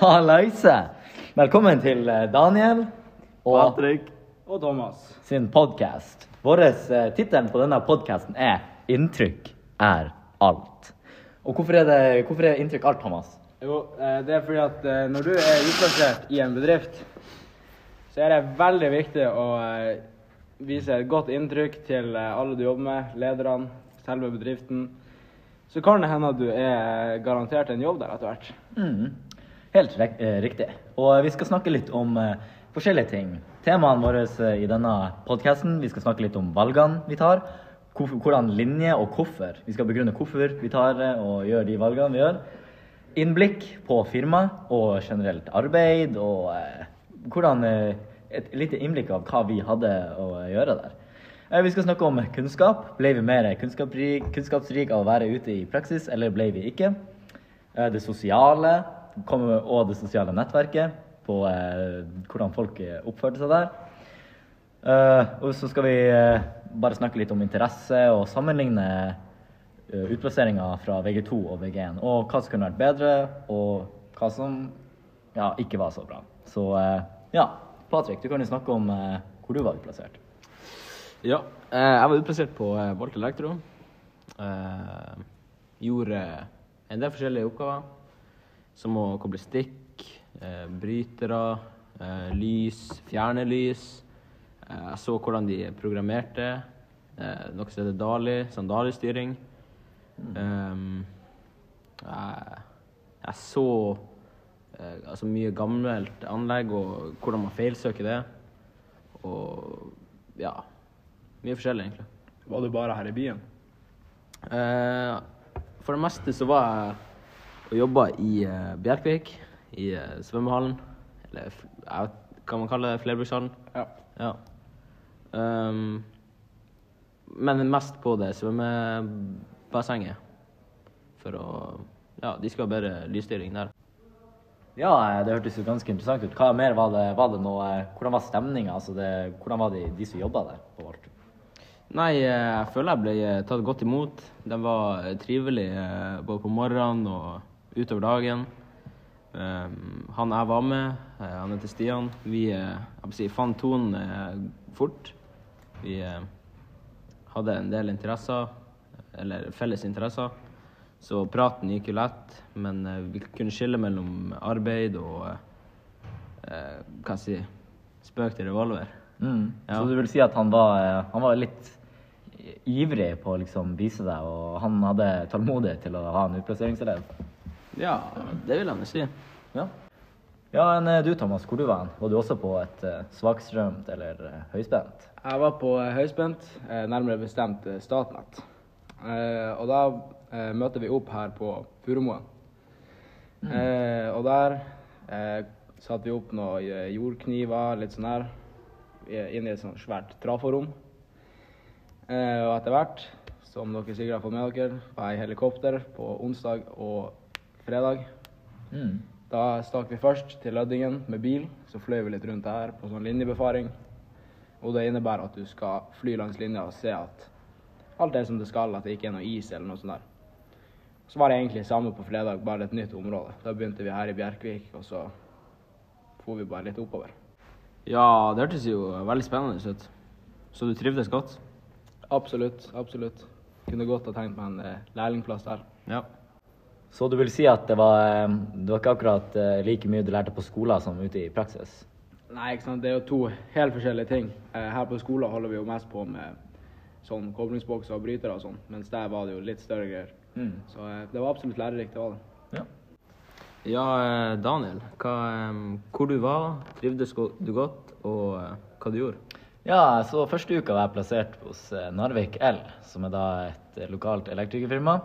Hallaise! Velkommen til eh, Daniel og Patrick og Thomas. sin podkast. Uh, Tittelen på denne podkasten er 'Inntrykk er alt'. Og hvorfor er, det, hvorfor er inntrykk alt, Thomas? Jo, eh, det er fordi at eh, når du er utplassert i en bedrift, så er det veldig viktig å eh, vise et godt inntrykk til eh, alle du jobber med, lederne, selve bedriften. Så kan det hende at du er garantert en jobb der etter hvert. Mm. Helt eh, riktig. Og vi skal snakke litt om eh, forskjellige ting. Temaene våre eh, i denne podkasten Vi skal snakke litt om valgene vi tar. Hvordan linje og hvorfor. Vi skal begrunne hvorfor vi tar eh, og gjør de valgene vi gjør. Innblikk på firma og generelt arbeid og eh, hvordan eh, Et lite innblikk av hva vi hadde å gjøre der. Eh, Vi skal snakke om kunnskap. Ble vi mer kunnskapsrik, av å være ute i praksis, eller ble vi ikke? Eh, Det sosiale og det sosiale nettverket, på eh, hvordan folk oppførte seg der. Og så skal vi bare snakke litt om interesse og sammenligne utplasseringa fra VG2 og VG1. Og hva som kunne vært bedre, og hva som ja, ikke var så bra. Så ja, Patrick, du kan jo snakke om eh, hvor du var utplassert. Ja, eh, jeg var utplassert på eh, Volt Elektro. Eh, gjorde en del forskjellige oppgaver, som å koble stikk, eh, brytere, eh, lys, fjerne lys. Eh, jeg så hvordan de programmerte, eh, noe som heter Dali, sånn Dali-styring. Eh, jeg, så eh, altså mye gammelt anlegg og hvordan man feilsøker det. Og ja, mye forskjellig, egentlig. Var du bare her i byen? Eh, for det meste så var jeg og jobba i eh, Bjerkvik, i eh, svømmehallen. Eller jeg vet, hva man kaller det, flerbrukshallen. Ja. Ja. Um, men mest på det svømmebassenget. For å Ja, de skal ha bedre lysstyring der. Ja, eh, det hørtes jo ganske interessant ut. Hva mer var det, var det noe, eh, hvordan var stemninga? Altså det- hvordan var de, de som jobba der på Volt? Nei, eh, jeg føler jeg ble tatt godt imot. De var trivelige både på morgenen og utover dagen. Um, han jeg var med, han heter Stian. Vi si, fant tonen fort. Vi hadde en del interesser, eller felles interesser. Så praten gikk jo lett, men eh, vi kunne skille mellom arbeid og eh, eh, hva si spøk til revolver. Mm. Ja. Så du vil si at han var, eh, han var litt ivrig på å liksom vise deg, og han hadde tålmodighet til å ha en utplasseringselev? Ja, det vil han jo si. Ja. Ja, enn du Thomas, hvor du var? Var du også på et svakstrømt eller høyspent? Jeg var på høyspent, nærmere bestemt Statnett. Eh, og da eh, møter vi opp her på Furumoen. Eh, og der satte vi opp noen jordkniver, litt sånn her, i- inn i et sånt svært traforom. Eh, og etter hvert, som dere sikkert har fått med dere, var jeg i helikopter på onsdag og fredag. Mm. Da stakk vi først til Lødingen med bil, så fløy vi litt rundt her på sånn linjebefaring. Og det innebærer at du skal fly langs linja og se at alt er som det skal, at det ikke er noe is eller noe sånt der. Så var det egentlig samme på fredag, bare et nytt område. Da begynte vi her i Bjerkvik, og så for vi bare litt oppover. Ja, det hørtes jo veldig spennende ut. Så du trivdes godt? Absolutt, absolutt. Kunne godt ha tenkt meg en eh, lærlingplass der. Ja. Så du vil si at det var, eh, det var ikke akkurat eh, like mye du lærte på skolen som ute i praksis? Nei, ikke sant. Det er jo to helt forskjellige ting. Her på skolen holder vi jo mest på med sånn koblingsbokser og brytere og sånn, mens der var det jo litt større greier. Mm. Så eh, det var absolutt lærerikt, det var det. Ja. Ja, eh, Daniel. Hva, eh, hvor du var, trivdes du godt, og hva du gjorde? Ja, så første uka var jeg plassert hos Narvik L, som er da et lokalt elektrikerfirma.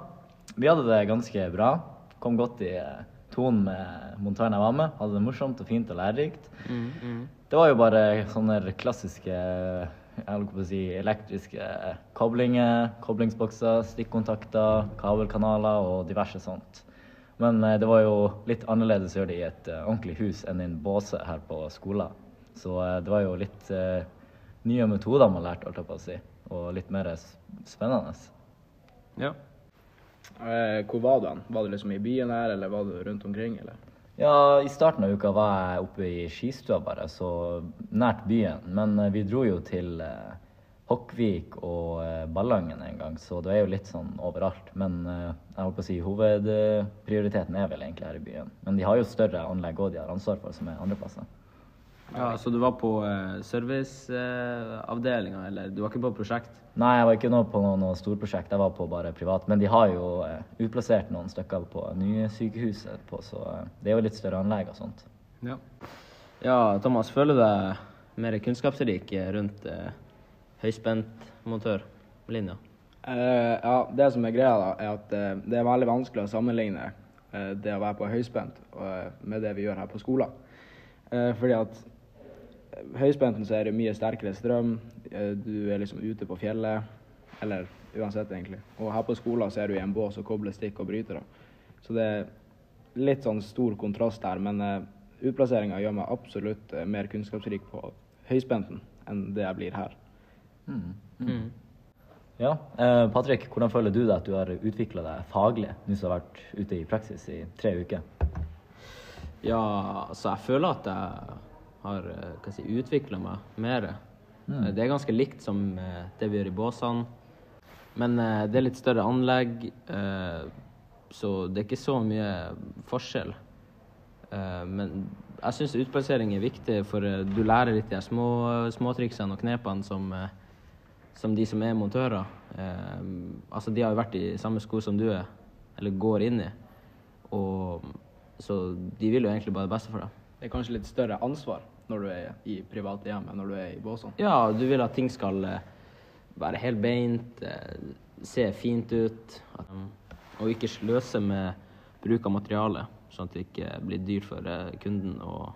Vi hadde det ganske bra. Kom godt i tonen med montøren jeg var med. Hadde det morsomt og fint og lærerikt. Det var jo bare sånne klassiske jeg på å si, elektriske koblinger, koblingsbokser, stikkontakter, kabelkanaler og diverse sånt. Men eh, det var jo litt annerledes å gjøre det i et eh, ordentlig hus enn i en båse her på skolen. Så eh, det var jo litt eh, nye metoder man lærte, holdt jeg på å si, og litt mer spennende. Ja. Eh, hvor var du hen? Var du liksom i byen her, eller var du rundt omkring, eller? Ja, i starten av uka var jeg oppe i skistua bare, så nært byen. Men eh, vi dro jo til eh, Hokkvik og eh, Ballangen en gang, så det er jo litt sånn overalt. Men eh, jeg holdt på å si hovedprioriteten er vel egentlig her i byen. Men de har jo større anlegg òg de har ansvar for, som er andre plasser. Ja. Så du var på uh, serviceavdelinga, eller du var ikke på prosjekt? Nei, jeg var ikke noe på noe, noe storprosjekt, jeg var på bare privat. Men de har jo eh, utplassert noen stykker på nye sykehuset, på, så eh, det er jo litt større anlegg og sånt. Ja. ja, Thomas, føler du deg mer kunnskapsrik rundt uh, høyspentmontørlinja? Uh, ja, det som er greia, da, er at uh, det er veldig vanskelig å sammenligne uh, det å være på høyspent eh, med det vi gjør her på skolen. Eh, fordi at eh, høyspenten så er det mye sterkere strøm, eh, du er liksom ute på fjellet, eller uansett egentlig. Og her på skolen så er du i en bås og kobler stikk og brytere. Så det er litt sånn stor kontrast her, men uh, utplasseringa gjør meg absolutt eh, mer kunnskapsrik på høyspenten enn det jeg blir her. Mm. Ja, eh, Patrick, hvordan føler du deg at du har utvikla deg faglig nå som du har vært ute i praksis i tre uker? Ja, altså jeg føler at jeg har eh, hva si, utvikla meg mer. Mm. Det er ganske likt som eh, det vi gjør i båsene. Men eh, det er litt større anlegg, eh, så det er ikke så mye forskjell. Eh, Men jeg syns utplassering er viktig, for eh, du lærer litt de små, småtriksene og knepene som, eh, som de som er montører. Eh, altså, de har jo vært i samme sko som du er, eller går inn i. Og så de vil jo egentlig bare det beste for deg. Det er kanskje litt større ansvar når du er i private hjem enn når du er i båsene. Ja, du vil at ting skal eh, være helt beint, eh, se fint ut, og ikke sløse med bruk av materiale, sånn at det ikke blir dyrt for eh, kunden og,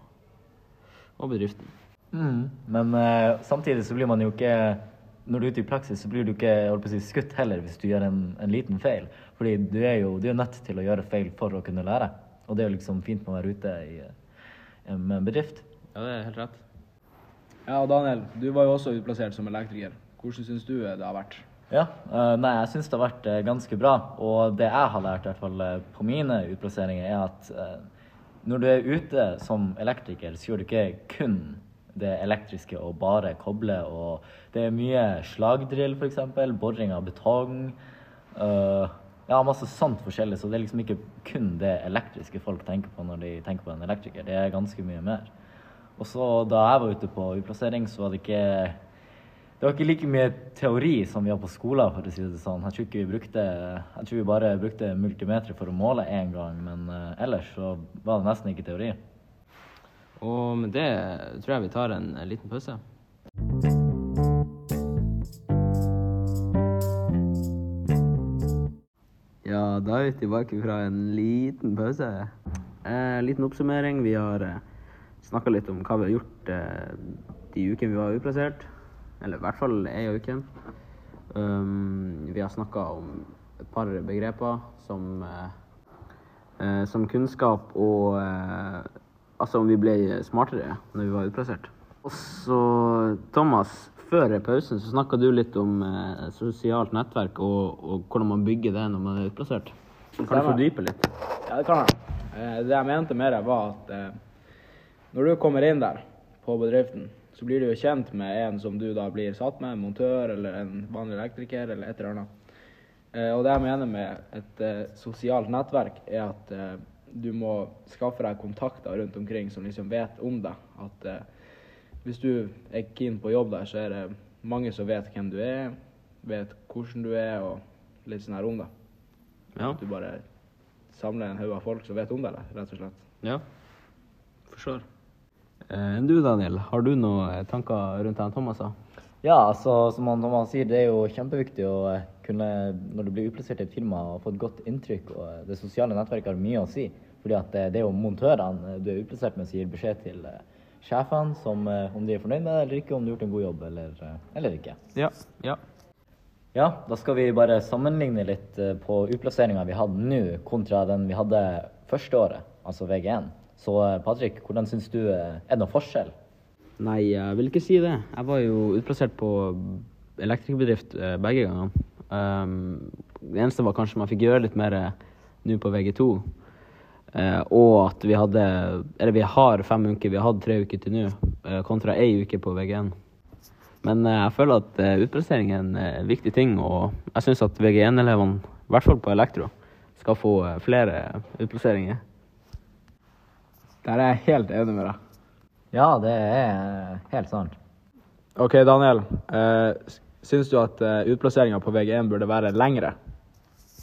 og bedriften. Men uh, samtidig så blir man jo ikke Når du er ute i praksis, så blir du ikke på å si, skutt heller hvis du gjør en, en liten feil. Fordi du er jo du er nødt til å gjøre feil for å kunne lære. Og det er jo liksom fint med å være ute i, med en bedrift. Ja, det er helt rett. Ja, og Daniel, du var jo også utplassert som elektriker. Hvordan syns du det har vært? Ja, eh, nei, jeg syns det har vært eh, ganske bra. Og det jeg har lært, i hvert fall eh, på mine utplasseringer, er at når du er ute som elektriker, så gjør du ikke kun det elektriske og bare koble. Og det er mye slagdrill, f.eks. Boring av betong. eh, ja, masse sånt forskjellig. Så det er liksom ikke kun det elektriske folk tenker på når de tenker på en elektriker. Det er ganske mye mer. Og så da jeg var ute på utplassering, så var det ikke det var ikke like mye teori som vi har på skolen, for å si det sånn. Jeg tror, ikke vi, brukte, jeg tror vi bare brukte multimeter for å måle én gang, men eh, ellers så var det nesten ikke teori. Og med det tror jeg vi tar en eh, liten pause. Ja, da er vi tilbake fra en liten pause. Eh, liten oppsummering. Vi har eh, snakka litt om hva vi har gjort eh, de ukene vi var utplassert. Eller i hvert fall ei uke. Um, vi har snakka om et par begreper som, eh, eh, som kunnskap og eh, Altså om vi ble smartere når vi var utplassert. Og så, Thomas, før pausen så snakka du litt om eh, sosialt nettverk og, og hvordan man bygger det når man er utplassert. Kan du fordype litt? Ja, det kan jeg. Eh, Det jeg mente mer, var at eh, når du kommer inn der på bedriften, så blir du jo kjent med en som du da blir satt med, en montør eller en vanlig elektriker eller et eller annet. Eh, Og det jeg mener med et eh, sosialt nettverk, er at eh, du må skaffe deg kontakter rundt omkring som liksom vet om deg. At hvis du er keen på jobb der, så er det mange som vet hvem du er, vet hvordan du er, og litt sånn her om deg. Ja. At du bare samler en haug av folk som vet om deg, rett og slett. Ja. Forstår. Eh, du Daniel, har du noen tanker rundt det Thomas sa? Ja, altså som han Thomas sier, det er jo kjempeviktig å eh, kunne, når du blir utplassert i et firma, få et godt inntrykk. Og eh, det sosiale nettverket har mye å si. Fordi at eh, det er jo montørene du er utplassert med, som gir beskjed til eh, sjefene som, eh, om de er fornøyd med det eller ikke, om du har gjort en god jobb eller, eh, eller ikke. Ja. ja. Ja, da skal vi bare sammenligne litt eh, på utplasseringa vi hadde nå, kontra den vi hadde første året, altså VG1. Så eh, Patrick, hvordan syns du eh, Er det noen forskjell? Nei, jeg vil ikke si det. Jeg var jo utplassert på elektrikerbedrift eh, begge gangene. Um, Det eneste var kanskje man fikk gjøre litt mer nå på VG2. Uh, og at vi hadde Eller vi har fem uker, vi har hatt tre uker til nå, uh, kontra ei uke på VG1. Men uh, jeg føler at utplassering er en viktig ting, og jeg syns at VG1-elevene, i hvert fall på elektro, skal få flere utplasseringer. Der er jeg helt enig med deg. Ja, det er helt sant. OK, Daniel. Eh, syns du at eh, utplasseringa på VG1 burde være lengre?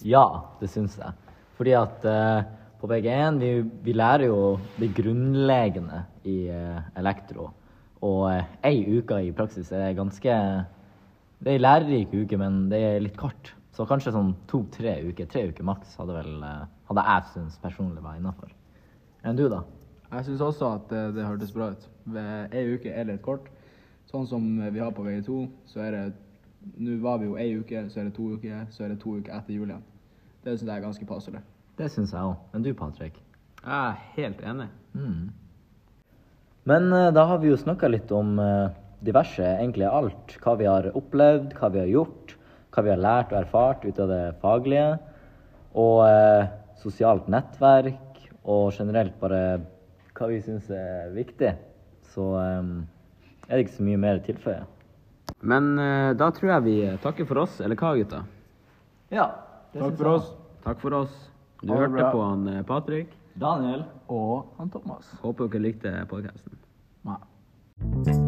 Ja, det syns jeg. Fordi at eh, på VG1 vi, vi lærer jo det grunnleggende i eh, elektro. Og eh, ei uke i praksis er ganske Det er ei lærerik uke, men det er litt kort. Så kanskje sånn to-tre uker, tre uker maks, hadde vel eh, hadde jeg syntes personlig var innafor. Enn du, da? Jeg syns også at det, det hørtes bra ut. Ved Ei uke er et kort. Sånn som vi har på VG2, så er det Nå var vi jo ei uke, så er det to uker, så er det to uker etter jul igjen. Det syns jeg er ganske passelig. Det syns jeg òg. Men du, Patrick? Jeg er helt enig. Mm. Men eh, da har vi jo snakka litt om eh, diverse, egentlig alt. Hva vi har opplevd, hva vi har gjort, hva vi har lært og erfart ut av det faglige. Og eh, sosialt nettverk, og generelt bare hva vi syns er viktig. Så um, er det ikke så mye mer å tilføye. Men uh, da tror jeg vi takker for oss, eller hva, gutta? Ja. Takk for oss. Takk for oss. Du hørte bra. på han eh, Patrick. Daniel. Og han Thomas. Håper dere likte podkasten. Nei.